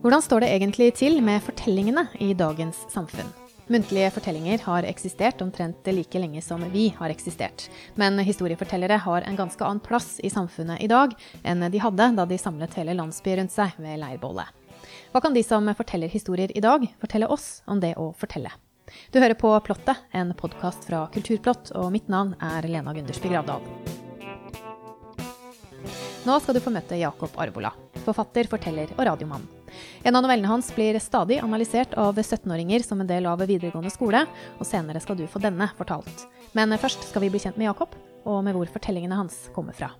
Hvordan står det egentlig til med fortellingene i dagens samfunn? Muntlige fortellinger har eksistert omtrent like lenge som vi har eksistert. Men historiefortellere har en ganske annen plass i samfunnet i dag enn de hadde da de samlet hele landsbyer rundt seg ved leirbålet. Hva kan de som forteller historier i dag, fortelle oss om det å fortelle? Du hører på Plottet, en podkast fra Kulturplott, og mitt navn er Lena Gundersby Gravdal. Nå skal du få møte Jakob Arvola, forfatter, forteller og radiomann. En av novellene hans blir stadig analysert av 17-åringer som en del av videregående skole, og senere skal du få denne fortalt. Men først skal vi bli kjent med Jakob, og med hvor fortellingene hans kommer fra.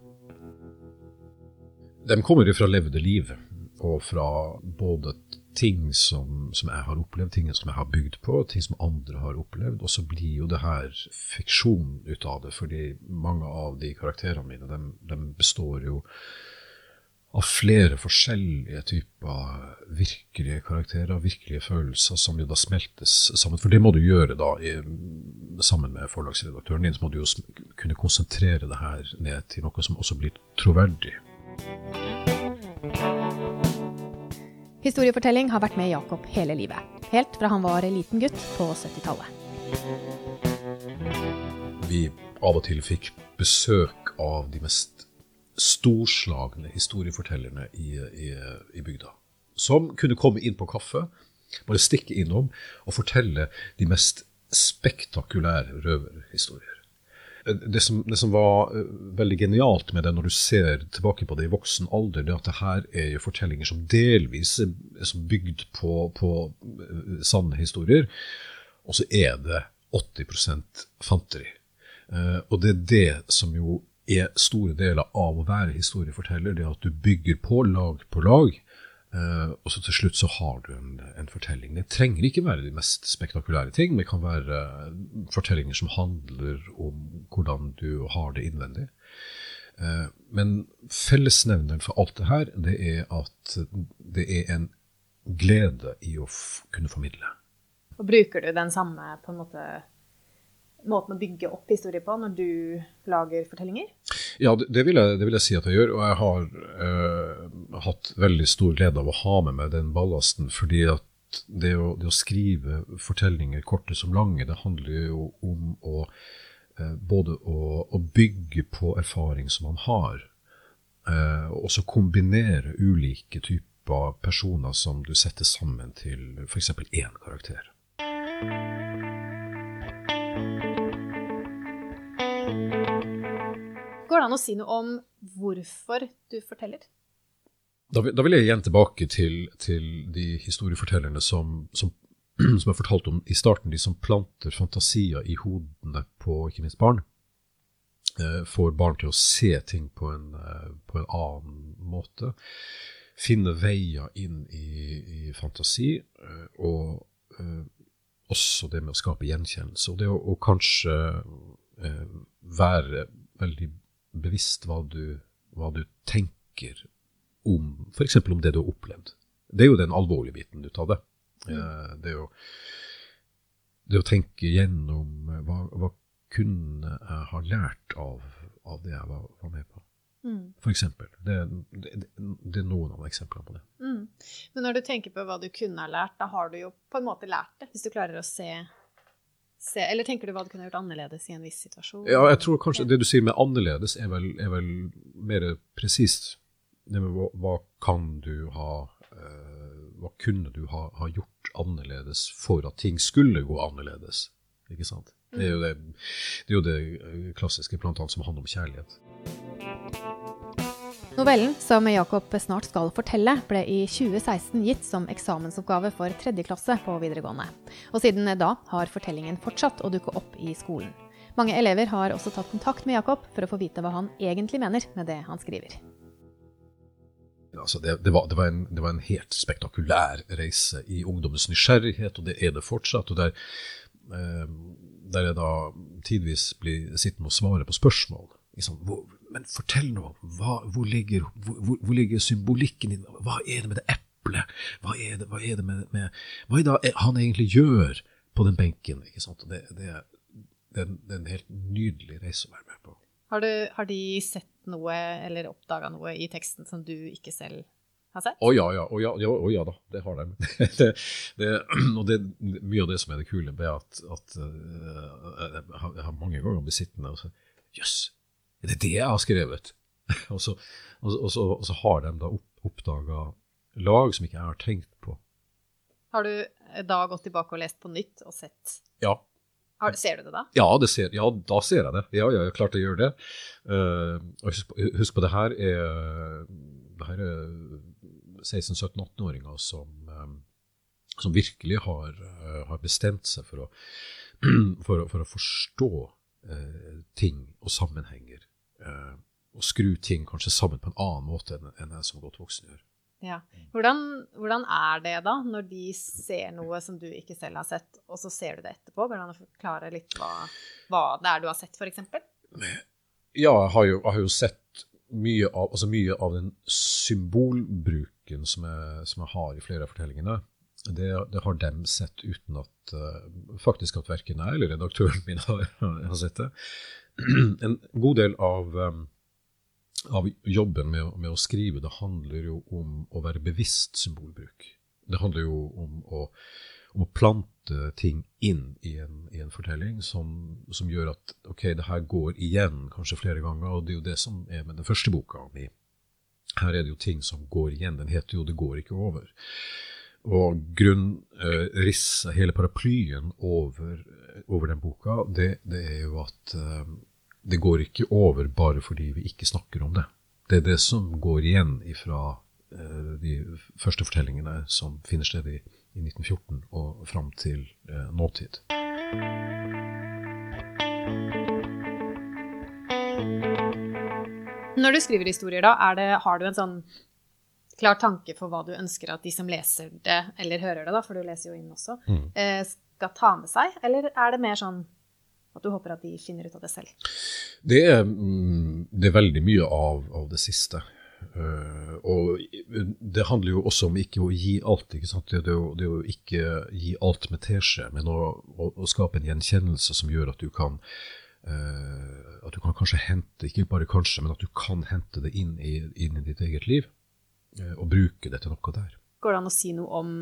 De kommer jo fra levde liv, og fra både ting som, som, jeg har opplevd, ting som jeg har bygd på, ting som andre har opplevd. Og så blir jo det her fiksjon ut av det, fordi mange av de karakterene mine, de, de består jo av flere forskjellige typer virkelige karakterer, virkelige følelser, som jo da smeltes sammen. For det må du gjøre da, i, sammen med forlagsredaktøren din. Så må du jo kunne konsentrere det her ned til noe som også blir troverdig. Historiefortelling har vært med Jakob hele livet. Helt fra han var liten gutt på 70-tallet. Vi av og til fikk besøk av de mest storslagne historiefortellerne i, i, i, bygda. Som kunne komme inn på kaffe, bare stikke innom og fortelle de mest spektakulære røverhistorier. Det som, det som, var eh, veldig genialt med det når du ser tilbake på det i voksen alder, det er at det her er jo fortellinger som delvis er, er bygd på, på eh, sanne historier, og så er det 80 fanteri. Uh, og det er det som jo er store deler av å være historieforteller. Det at du bygger på lag på lag, eh, og så til slutt så har du en, en, fortelling. Det trenger ikke være de mest spektakulære ting. Det kan være eh, fortellinger som handler om hvordan du har det innvendig. Uh, men fellesnevneren for alt det her, det er at det er en glede i å kunne formidle. Og bruker du den samme på en måte måten å bygge opp historier på når du lager fortellinger? Ja, det, vil, jeg, det vil, jeg, si at jeg gjør. Og jeg har eh, hatt veldig stor glede av å ha med meg den ballasten. fordi at det å, det å skrive fortellinger, korte som lange, det handler jo om å eh, både å, å, bygge på erfaring som man har, eh, og også kombinere ulike typer personer som du setter sammen til f.eks. én karakter. Går det an å si noe om hvorfor du forteller? Da da vil jeg igjen tilbake til, til de historiefortellerne som, som, som, jeg fortalte om i starten, de som planter fantasier i hodene på ikke minst barn. Eh, får barn til å se ting på en, eh, på en annen måte. Finne veier inn i, i fantasi. Eh, og eh, også det med å skape gjenkjennelse. Og det å, å kanskje eh, være veldig bevisst hva du, hva du tenker om f.eks. om det du har opplevd. Det er jo den alvorlige biten ut av det. Mm. Eh, det, å, det å tenke gjennom eh, hva, hva kunne jeg ha lært av, av det jeg var, var med på. Mm. For eksempel. Det, det, det, er noen av eksemplene på det. Mm. Men når du tenker på hva du kunne ha lært, da har du jo på en måte lært det. Hvis du klarer å se se Eller tenker du hva du kunne gjort annerledes i en viss situasjon? Ja, jeg tror kanskje det du sier med annerledes, er vel, er vel mer presist. Hva, hva, kan du ha uh, Hva kunne du ha, ha, gjort annerledes for at ting skulle gå annerledes? Ikke sant? Det er jo det, det, er jo det klassiske, blant annet som handler om kjærlighet. Novellen som Jakob snart skal fortelle, ble i 2016 gitt som eksamensoppgave for tredje klasse på videregående. Og siden da har fortellingen fortsatt å dukke opp i skolen. Mange elever har også tatt kontakt med Jakob for å få vite hva han egentlig mener med det han skriver. Altså det, det, var, det, var en, det, var, en, helt spektakulær reise i ungdommens nysgjerrighet, og det er det fortsatt. og der, eh, der jeg da tidvis blir sittende og svare på spørsmål. Liksom, hvor, men fortell nå, hva, hvor, ligger, hvor, hvor, ligger, symbolikken din? Hva er det med det eplet? Hva er det, hva er det med, med, Hva er det han egentlig gjør på den benken? ikke sant? Det, det, det, er en helt nydelig reise å være med på. Har, du, har de sett noe eller oppdaga noe i teksten som du ikke selv har sett? Å ja, ja, å, ja, å, ja da, det har de. det, det, og det, mye av det som er det kule, er at, at uh, jeg har mange ganger blitt sittende og sagt Jøss, er det det jeg har skrevet? og, så, og, og, så, og, så, har de da opp, oppdaga lag som ikke jeg har tenkt på. Har du da gått tilbake og lest på nytt og sett? Ja. Har, ser du det da? Ja, det ser, ja, da ser jeg det. Ja, ja, jeg klart jeg gjør det. Uh, husk, på, husk på, det her er, er 16-17-18-åringer som, um, som, virkelig har, uh, har, bestemt seg for å, for for å forstå uh, ting og sammenhenger. og skru ting kanskje sammen på en annen måte enn, enn jeg som godt voksen gjør. Ja. Hvordan, hvordan, er det da, når de ser noe som du ikke selv har sett, og så ser du det etterpå? Går det an å forklare litt hva, hva det er du har sett, f.eks.? Ja, jeg har, jo, jeg har jo, sett mye av, altså mye av den symbolbruken som jeg, som jeg, har i flere av fortellingene. Det, det har dem sett uten at uh, faktisk at verken jeg eller redaktøren min har, har sett det. En god del av av jobben med, med, å skrive, det handler jo om å være bevisst symbolbruk. Det handler jo om å, om å plante ting inn i en, i en fortelling som, som, gjør at ok, det her går igjen kanskje flere ganger, og det er jo det som er med den første boka mi. Her er det jo ting som går igjen. Den heter jo 'Det går ikke over'. Og grunnrisset, eh, hele paraplyen over, over den boka, det, det, er jo at det går ikke over bare fordi vi ikke snakker om det. Det er det som går igjen fra eh, de første fortellingene som finner sted i, i 1914 og fram til eh, nåtid. Når du skriver historier, da, det, har du en sånn klar tanke for hva du ønsker at de som leser det, eller hører det, da, for du leser jo inn også, mm. eh, skal ta med seg? Eller er det mer sånn at du håper at de finner ut av det selv? Det er, mm, det er veldig mye av, av det siste. Uh, og det handler jo også om ikke å gi alt. ikke sant? Det, å, det å ikke gi alt med teskje, men å, å, å, skape en gjenkjennelse som gjør at du kan uh, at du kan kanskje hente, ikke bare kanskje, men at du kan hente det inn i, inn i ditt eget liv. Uh, og bruke det til noe der. Går det an å si noe om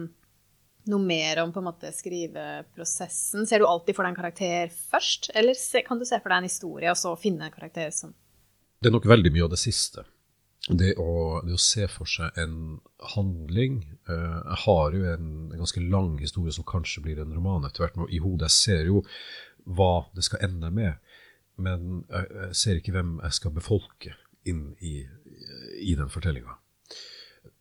noe mer om på en måte skriveprosessen? Ser du alltid for deg en karakter først, eller kan du se for deg en historie og så finne en karakter som Det er nok veldig mye av det siste. Det å, det å se for seg en handling uh, Jeg har jo en, en, ganske lang historie som kanskje blir en roman etter hvert i hodet. Jeg ser jo hva det skal ende med, men jeg, jeg ser ikke hvem jeg skal befolke inn i, i den fortellinga.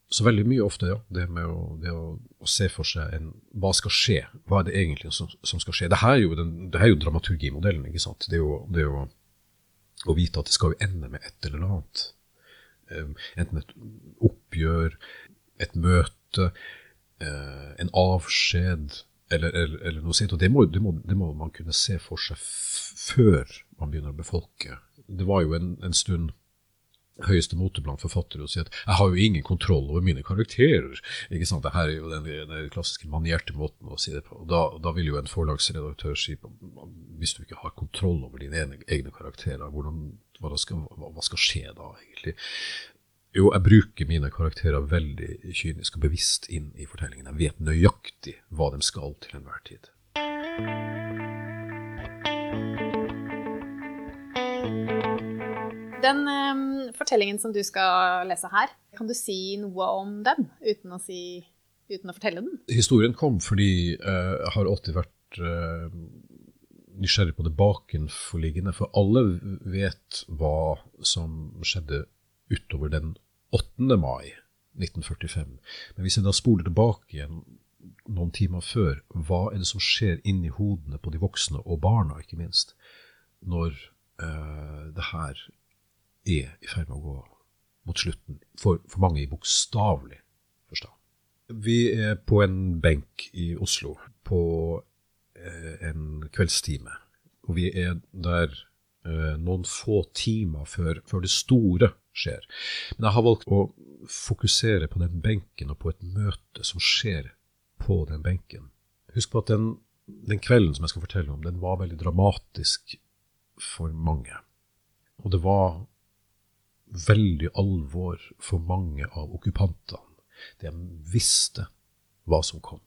Så veldig mye ofte, ja. Det med å, det å, å se for seg en, hva skal skje. Hva er det egentlig som, som skal skje? Det her er jo, den, det er jo dramaturgimodellen. ikke sant? Det er jo, det er jo å vite at det skal jo ende med et eller annet. Enten et oppgjør, et møte, uh, en avskjed eller, eller, eller noe sånt. Og det må, det, må, det må, man kunne se for seg før man begynner å befolke. Det var jo en, en stund høyeste mote blant forfattere å si at 'jeg har jo ingen kontroll over mine karakterer'. ikke sant? Dette er jo den, den klassiske manierte måten å si det på. Da, da, vil jo en forlagsredaktør si hvis du ikke har kontroll over dine egne, karakterer, hvordan, hva, skal, hva, skal, skje da, egentlig? Jo, jeg bruker mine karakterer veldig kynisk og bevisst inn i fortellingen. Jeg vet nøyaktig hva de skal til enhver tid. Den um, fortellingen som du skal lese her, kan du si noe om den uten å, si, uten å fortelle den? Historien kom fordi uh, jeg har alltid vært uh, nysgjerrig på det bakenforliggende. For alle vet hva som skjedde utover den 8. mai 1945. Men hvis jeg da spoler tilbake igjen noen timer før, hva er det som skjer inni hodene på de voksne og barna, ikke minst, når uh, det her er i ferd med å gå mot slutten, for, for mange i bokstavelig forstand. Vi er på en benk i Oslo på eh, en kveldstime. Og vi er der eh, noen få timer før, før, det store skjer. Men jeg har valgt å fokusere på den benken og på et møte som skjer på den benken. Husk på at den, den kvelden som jeg skal fortelle om, den var veldig dramatisk for mange. Og det var veldig alvor for mange av okkupantene De visste hva som kom.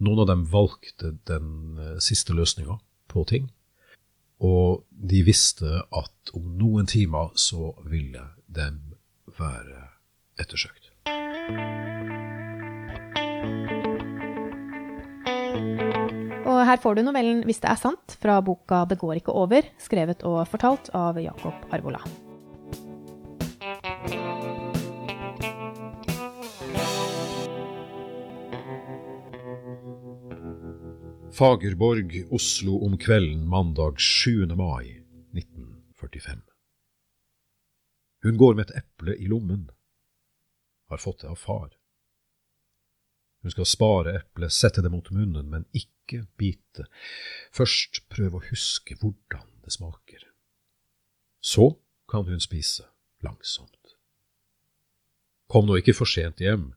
Noen av dem valgte den eh, siste løsninga på ting. Og de visste at om noen timer så ville de være ettersøkt. Og her får du novellen 'Hvis det er sant' fra boka 'Det går ikke over', skrevet og fortalt av Jakob Arvola. Fagerborg, Oslo om kvelden mandag 7. mai 1945. Hun går med et eple i lommen. Har fått det av far. Hun skal spare eplet, sette det mot munnen, men ikke bite. Først prøve å huske hvordan det smaker. Så kan hun spise langsomt. Kom nå ikke for sent hjem.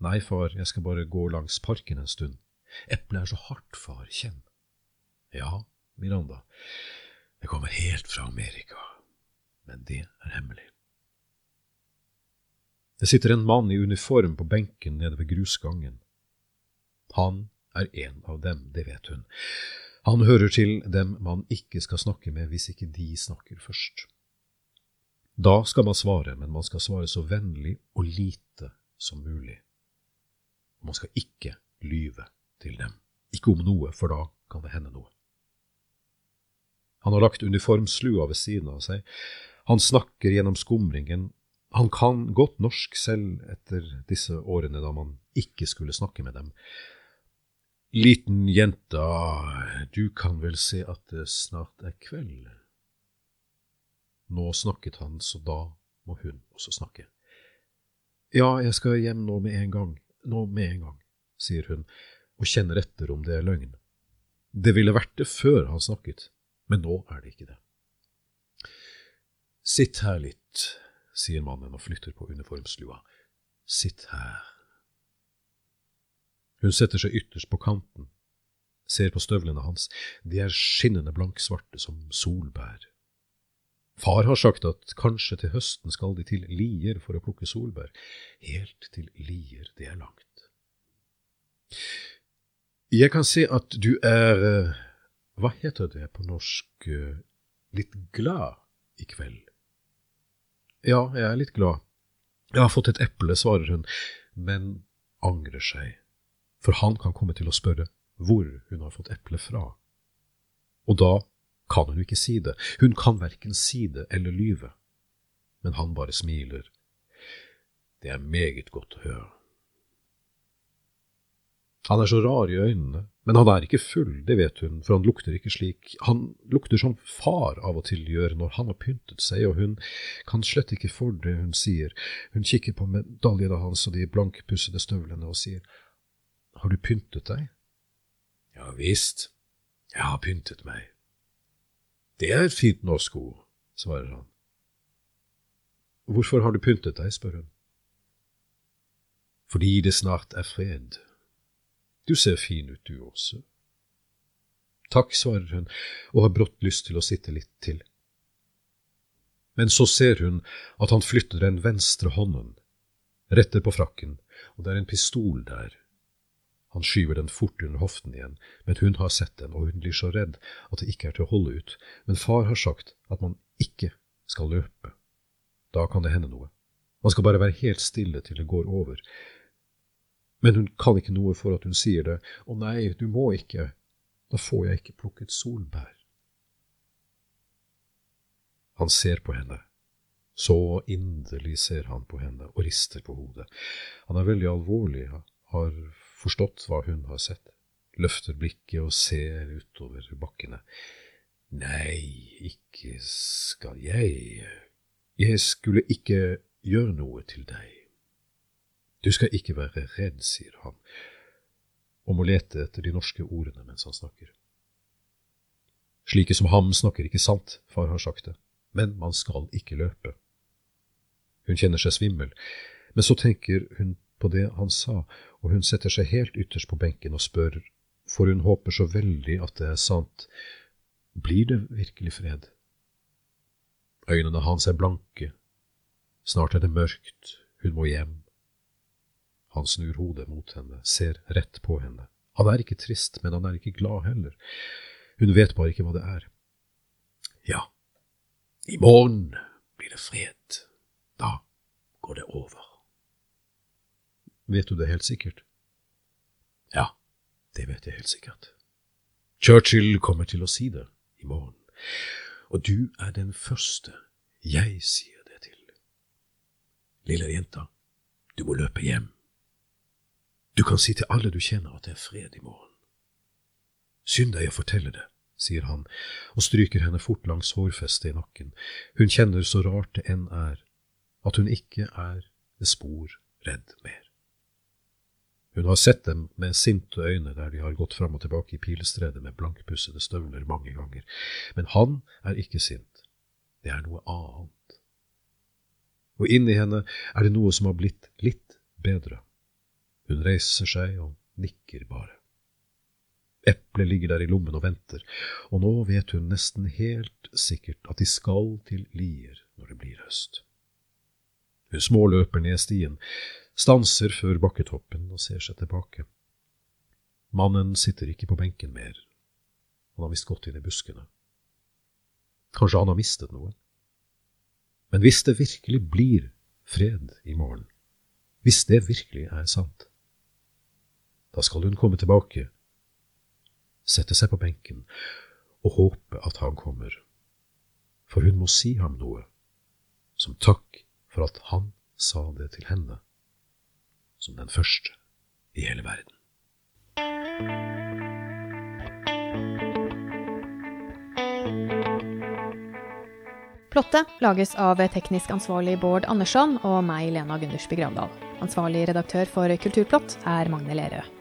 Nei, far, jeg skal bare gå langs parken en stund. Eplet er så hardt, far, kjenn. Ja, Miranda, det kommer helt fra Amerika, men det er hemmelig. Det sitter en mann i uniform på benken nede ved grusgangen. Han er en av dem, det vet hun. Han hører til dem man ikke skal snakke med hvis ikke de snakker først. Da skal man svare, men man skal svare så vennlig og lite som mulig. Man skal ikke lyve til dem. Ikke om noe, for da kan det hende noe. Han har lagt uniformslua ved siden av seg. Han snakker gjennom skumringen han kan godt norsk selv etter disse årene da man ikke skulle snakke med dem. Liten jenta, du kan vel se at det snart er kveld? Nå snakket han, så da må hun også snakke. Ja, jeg skal hjem nå med en gang, nå med en gang, sier hun og kjenner etter om det er løgn. Det ville vært det før han snakket, men nå er det ikke det. Sitt her litt, sier mannen og flytter på uniformslua. Sitt her. Hun setter seg ytterst på kanten, ser på støvlene hans, de er skinnende blanksvarte som solbær. Far har sagt at kanskje til høsten skal de til Lier for å plukke solbær. Helt til Lier, det er langt. Jeg kan se at du er, eh, hva heter det på norsk, eh, litt glad i kveld. Ja, jeg er litt glad. Jeg har fått et eple, svarer hun, men angrer seg, for han kan komme til å spørre hvor hun har fått eplet fra. Og da kan hun ikke si det, hun kan verken si det eller lyve, men han bare smiler. Det er meget godt å høre. Han er så rar i øynene, men han er ikke full, det vet hun, for han lukter ikke slik. Han lukter som far av og til gjør når han har pyntet seg, og hun kan slett ikke for det hun sier. Hun kikker på medaljene hans og de blankpussede støvlene og sier, Har du pyntet deg? Ja visst, jeg har pyntet meg. Det er fint norsk ord, svarer han. Hvorfor har du pyntet deg, spør hun. Fordi det snart er fred. Du ser fin ut, du også. Takk, svarer hun og har brått lyst til å sitte litt til. Men så ser hun at han flytter den venstre hånden, retter på frakken, og det er en pistol der. Han skyver den fort under hoften igjen, men hun har sett den, og hun blir så redd at det ikke er til å holde ut, men far har sagt at man ikke skal løpe. Da kan det hende noe. Man skal bare være helt stille til det går over, men hun kan ikke noe for at hun sier det. Å nei, du må ikke, da får jeg ikke plukket solbær. Han ser på henne. Så inderlig ser han på henne og rister på hodet. Han er veldig alvorlig, har forstått hva hun har sett, løfter blikket og ser utover bakkene. Nei, ikke skal jeg… Jeg skulle ikke gjøre noe til deg. Du skal ikke være redd, sier han, og må lete etter de norske ordene mens han snakker. Slike som ham snakker ikke sant, far har sagt det, men man skal ikke løpe. Hun kjenner seg svimmel, men så tenker hun på det han sa, og hun setter seg helt ytterst på benken og spør, for hun håper så veldig at det er sant, blir det virkelig fred? Øynene hans er blanke, snart er det mørkt, hun må hjem Han snur hodet mot henne, ser rett på henne. Han er ikke trist, men han er ikke glad heller. Hun vet bare ikke hva det er. Ja, i morgen blir det fred. Da går det over. Vet du det helt sikkert? Ja, det vet jeg helt sikkert. Churchill kommer til å si det i morgen, og du er den første jeg sier det til. Lille jenta, du må løpe hjem. Du kan si til alle du kjenner at det er fred i morgen. Synd deg å fortelle det, sier han og stryker henne fort langs hårfestet i nakken. Hun kjenner så rart det enn er, at hun ikke er spor redd mer. Hun har sett dem med sinte øyne der de har gått fram og tilbake i pilestredet med blankpussede støvler mange ganger, men han er ikke sint, det er noe annet. Og inni henne er det noe som har blitt litt bedre. Hun reiser seg og nikker bare. Eplet ligger der i lommen og venter, og nå vet hun nesten helt sikkert at de skal til Lier når det blir høst. Hun småløper ned stien, stanser før bakketoppen og ser seg tilbake. Mannen sitter ikke på benken mer, han har visst gått inn i buskene. Kanskje han har mistet noe? Men hvis det virkelig blir fred i morgen, hvis det virkelig er sant, da skal hun komme tilbake, sette seg på benken og håpe at han kommer, for hun må si ham noe, som takk for at han sa det til henne som den første i hele verden. Plottet lages av teknisk ansvarlig Bård Andersson og meg, Lena Gundersby Gravdal. Ansvarlig redaktør for Kulturplott er Magne Lerøe.